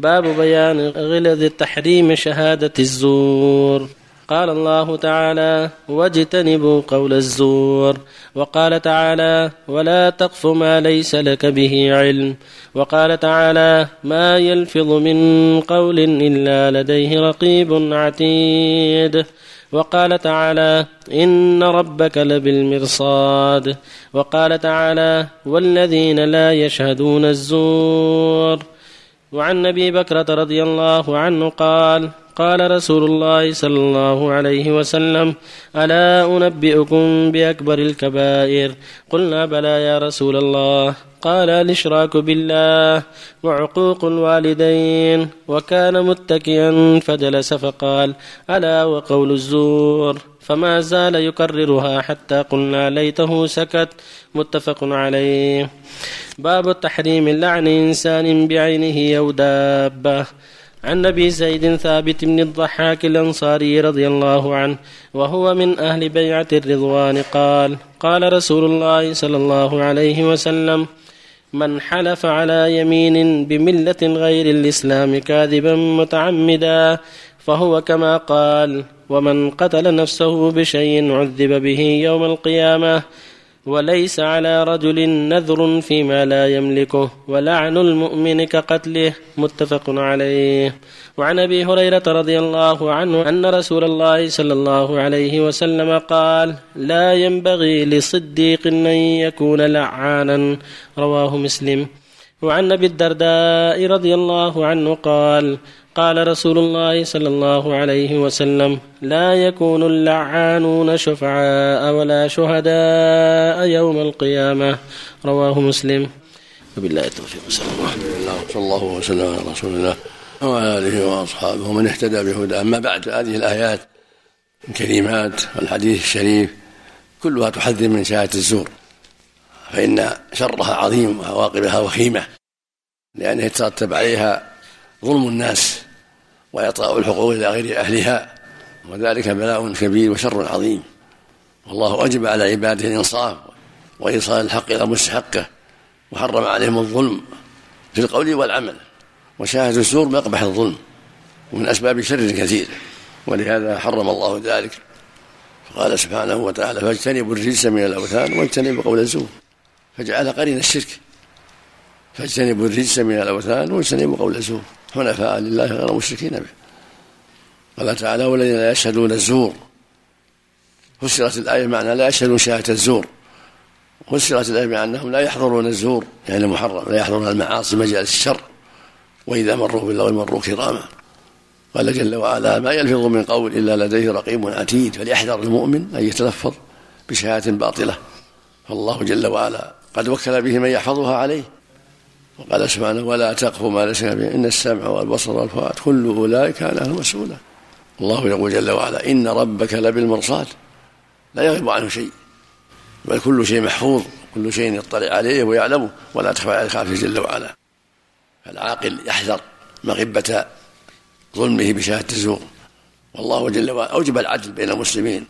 باب بيان غلظ التحريم شهادة الزور. قال الله تعالى واجتنبوا قول الزور. وقال تعالى ولا تقف ما ليس لك به علم. وقال تعالى ما يلفظ من قول إلا لديه رقيب عتيد. وقال تعالى إن ربك لبالمرصاد. وقال تعالى والذين لا يشهدون الزور. وعن أبي بكرة رضي الله عنه قال قال رسول الله صلى الله عليه وسلم ألا أنبئكم بأكبر الكبائر؟ قلنا بلى يا رسول الله. قال الإشراك بالله وعقوق الوالدين وكان متكئا فجلس فقال ألا وقول الزور؟ فما زال يكررها حتى قلنا ليته سكت متفق عليه. باب تحريم لعن إنسان بعينه أو دابة. عن أبي زيد ثابت بن الضحاك الأنصاري رضي الله عنه وهو من أهل بيعة الرضوان قال قال رسول الله صلى الله عليه وسلم من حلف على يمين بملة غير الإسلام كاذبا متعمدا فهو كما قال ومن قتل نفسه بشيء عذب به يوم القيامة وليس على رجل نذر فيما لا يملكه ولعن المؤمن كقتله متفق عليه. وعن أبي هريرة رضي الله عنه أن رسول الله صلى الله عليه وسلم قال لا ينبغي لصديق أن يكون لعانا. رواه مسلم. وعن أبي الدرداء رضي الله عنه قال قال رسول الله صلى الله عليه وسلم لا يكون اللعانون شفعاء ولا شهداء يوم القيامة. رواه مسلم. وبالله التوفيق. صلى الله صلى الله وسلم على رسول الله وعلى آله وأصحابه ومن اهتدى بهداه أما بعد هذه الآيات الكريمات والحديث الشريف كلها تحذر من شهادة الزور فإن شرها عظيم وعواقبها وخيمة. لأنه يترتب عليها ظلم الناس وإعطاء الحقوق إلى غير أهلها وذلك بلاء كبير وشر عظيم. والله أجب على عباده الإنصاف وإيصال الحق إلى مستحقه وحرم عليهم الظلم في القول والعمل وشاهد الزور مقبح الظلم ومن أسباب شر كثير ولهذا حرم الله ذلك. فقال سبحانه وتعالى فاجتنبوا الرجس من الأوثان واجتنبوا قول الزور. فجعل قرين الشرك. فاجتنبوا الرجس من الأوثان واجتنبوا قول الزور. حنفاء لله غير مشركين به. قال تعالى والذين لا يشهدون الزور. فسرت الآية معنى لا يشهدون شهادة الزور. فسرت الآية بأنهم لا يحضرون الزور يعني المحرم لا يحضرون المعاصي مجالس الشر. وإذا مروا باللغو مروا كراما. قال جل وعلا ما يلفظ من قول إلا لديه رقيب عتيد فليحذر المؤمن أن يتلفظ بشهادة باطلة. فالله جل وعلا قد وكل به من يحفظها عليه. وقال سبحانه ولا تقف ما ليس به إن السمع والبصر والفؤاد كل أولئك كان له مسؤولا الله يقول جل وعلا إن ربك لبالمرصاد. لا يغيب عنه شيء. بل كل شيء محفوظ. كل شيء يطلع عليه ويعلمه ولا تخفى على الخافي جل وعلا. فالعاقل يحذر مغبة ظلمه بشهادة الزور. والله جل وعلا أوجب العدل بين المسلمين.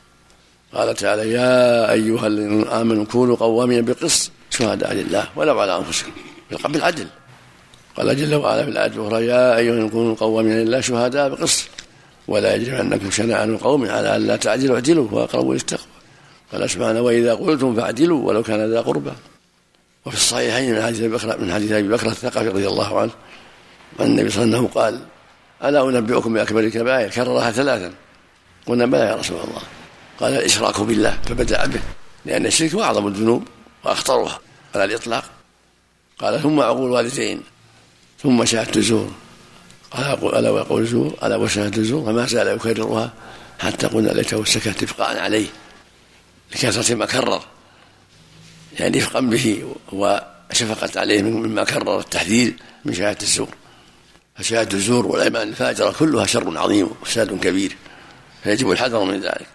قال تعالى يا أيها الذين آمنوا كونوا قوامين بالقسط شهداء لله ولو على أنفسكم. بالعدل. قال جل وعلا في الآية الأخرى يا أيها كونوا قوامين لله شهداء بقسط ولا يجرمنكم شنآن قوم على أن لا تعدلوا اعدلوا وأقربوا للتقوى قال سبحانه وإذا قلتم فاعدلوا ولو كان ذا قربى. وفي الصحيحين من حديث بكر من حديث أبي بكر الثقفي رضي الله عنه أن النبي صلى الله عليه وسلم قال ألا أنبئكم بأكبر الكبائر؟ كررها ثلاثا. قلنا بلى يا رسول الله. قال الإشراك بالله فبدأ به لأن الشرك أعظم الذنوب وأخطرها على الإطلاق. قال ثم عقول الوالدين ثم شهادة الزور. قال ألا ويقول الزور؟ ألا وشهادة الزور؟ فما زال يكررها حتى قلنا ليته سكت اتفقاء عليه لكثرة ما كرر. يعني رفقا به وشفقت عليه مما كرر التحذير من شهادة الزور. فشهادة الزور والأيمان الفاجرة كلها شر عظيم وفساد كبير فيجب الحذر من ذلك.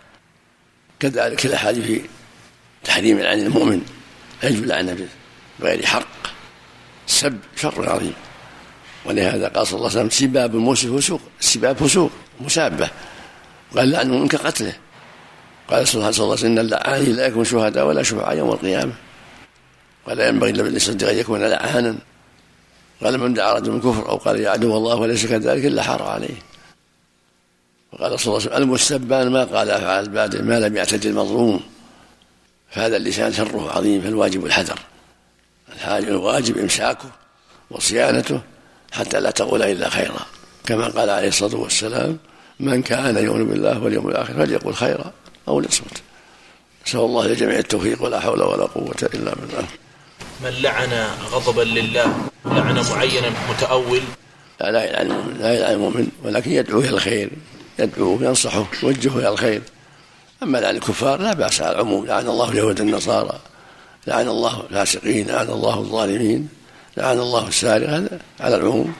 كذلك الأحاديث في تحريم العين المؤمن يجب لعنه بغير حق. السب شر عظيم. ولهذا قال صلى الله عليه وسلم سباب الموسى فسوق السباب فسوق مسابة. قال لعنه منك قتله. قال صلى الله عليه وسلم إن اللعان لا يكون شهداء ولا شفعاء يوم القيامة. ولا ينبغي للصديق أن يكون لعانا. قال من دعا رجل من كفر أو قال يا عدو الله وليس كذلك إلا حار عليه. وقال صلى الله عليه وسلم المستبان ما قال افعل البادئ ما لم يعتد المظلوم. فهذا اللسان شره عظيم فالواجب الحذر. الواجب إمساكه وصيانته حتى لا تقول إلا خيرا. كما قال عليه الصلاة والسلام من كان يؤمن بالله واليوم الآخر فليقل خيرا أو ليصمت. نسأل الله لجميع التوفيق ولا حول ولا قوة إلا بالله. من لعن غضبا لله لعن معينا متأول. لا لا يلعن لا يلعن المؤمن ولكن يدعوه إلى الخير يدعوه ينصحه يوجهه إلى الخير. أما لعن الكفار لا بأس على العموم لعن الله اليهود النصارى لعن الله الفاسقين لعن الله الظالمين لعن الله السارق هذا على العموم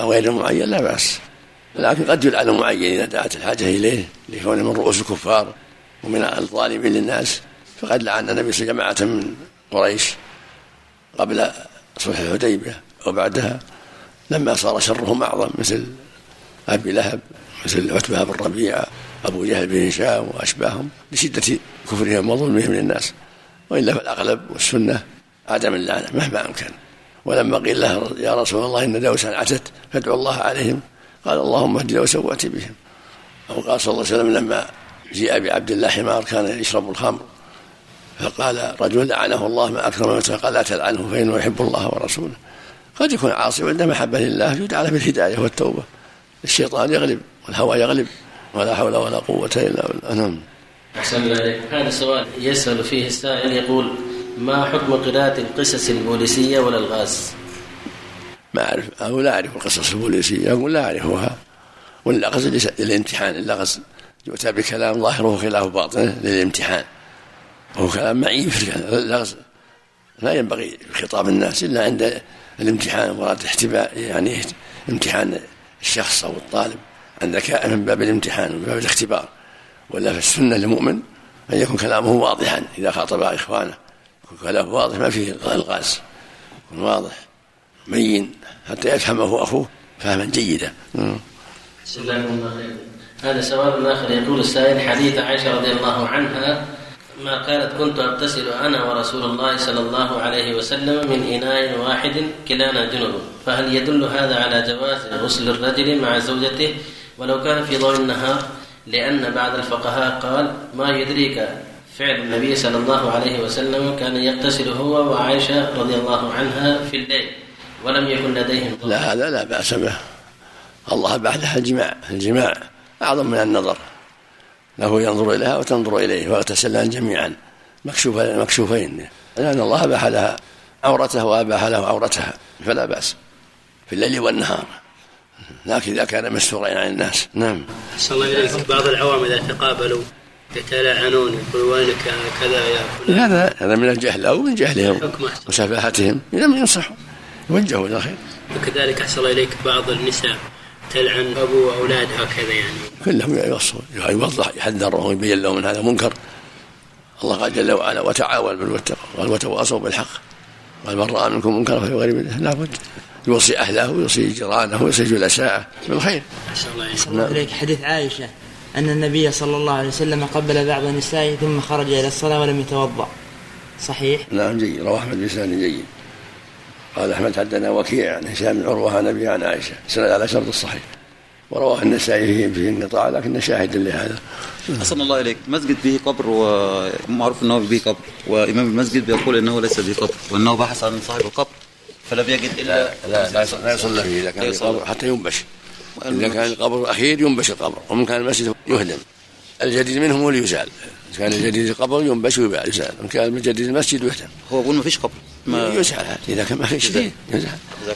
أو غير معين لا بأس. لكن قد يلعن معين إذا دعت الحاجة إليه لكونه من رؤوس الكفار ومن الظالمين للناس فقد لعن النبي جماعة من قريش قبل صلح الحديبية وبعدها. لما صار شرهم أعظم مثل أبي لهب مثل عتبة بن ربيعة أبو جهل بن هشام وأشباههم لشدة كفرهم وظلمهم للناس. وإلا فالأغلب والسنة عدم اللعنه مهما أمكن. ولما قيل له يا رسول الله إن دوسا عتت فادعو الله عليهم. قال اللهم اهد دوسا وات بهم. أو قال صلى الله عليه وسلم لما جيء بعبد الله حمار كان يشرب الخمر فقال رجل لعنه الله ما اكرم قال لا تلعنه فإنه يحب الله ورسوله. قد يكون عاصي وعند محبة لله يدعى له بالهدايه والتوبة. الشيطان يغلب والهوى يغلب ولا حول ولا قوة إلا بالله. نعم. هذا السؤال يسأل فيه السائل يقول ما حكم قراءة القصص البوليسية والألغاز؟ ما أعرف. أو لا أعرف القصص البوليسية أقول لا أعرفها. واللغز للامتحان. اللغز يؤتى بكلام ظاهره خلاف باطنه للامتحان. وهو كلام معيب اللغز لا ينبغي خطاب الناس إلا عند الامتحان. مراد احتباء يعني امتحان الشخص أو الطالب. عند من باب الامتحان ومن باب الاختبار. ولا في السنة للمؤمن أن يكون كلامه واضحا إذا خاطب إخوانه. يكون كلامه واضح ما فيه الغاز يكون واضح مين حتى يفهمه أخوه فهما جيدا. هذا سؤال آخر. يقول السائل حديث عائشة رضي الله عنها ما قالت كنت أغتسل أنا ورسول الله صلى الله عليه وسلم من إناء واحد كلانا جنب. فهل يدل هذا على جواز غسل الرجل مع زوجته؟ ولو كان في ضوء النهار لأن بعض الفقهاء قال ما يدريك فعل النبي صلى الله عليه وسلم كان يغتسل هو وعائشة رضي الله عنها في الليل ولم يكن لديهم لا هذا لا بأس به. الله بعدها الجماع. الجماع أعظم من النظر. له ينظر إليها وتنظر إليه ويغتسلان جميعا. مكشوف مكشوفين. لأن الله أباح لها عورته وأباح له عورتها. فلا بأس. في الليل والنهار. لكن إذا كان مستورين عن الناس. نعم. صلى الله إليك بعض العوام إذا تقابلوا يتلاعنون يقول وينك كذا يا فلان؟ هذا هذا من الجهل أو من جهلهم وسفاهتهم. لم ينصحوا. يوجهوا إلى الخير وكذلك أحسن إليك بعض النساء تلعن أبو وأولادها كذا يعني. كلهم يوصون يوضح يحذرهم ويبين لهم أن هذا منكر. الله قال جل وعلا وتعاون بالتقوى قال وتواصوا بالحق. قال من رأى منكم منكرا فليغير منه لابد يوصي أهله ويوصي جيرانه ويوصي جلساءه بالخير. أحسن الله الله إليك حديث عائشة أن النبي صلى الله عليه وسلم قبل بعض نسائه ثم خرج إلى الصلاة ولم يتوضأ. صحيح؟ نعم جيد رواه أحمد بن جيد. قال أحمد حدنا وكيع عن هشام بن عروة عن أبي عن عائشة سند على شرط الصحيح. ورواه النسائي فيه في انقطاع لكن شاهد لهذا. أحسن الله إليك مسجد به قبر ومعروف أنه به قبر وإمام المسجد بيقول أنه ليس به قبر وأنه بحث عن صاحب القبر فلم يجد إلا لا لا, لا يصلى فيه. إذا كان القبر حتى ينبش. إذا كان القبر الاخير ينبش القبر. ومن كان المسجد يهدم. الجديد منهم هو اللي يزال. إذا كان الجديد القبر ينبش ويزال وإن كان الجديد المسجد يهدم. هو يقول ما فيش قبر. ما يزال إذا كان ما فيش يزال. جزاك الله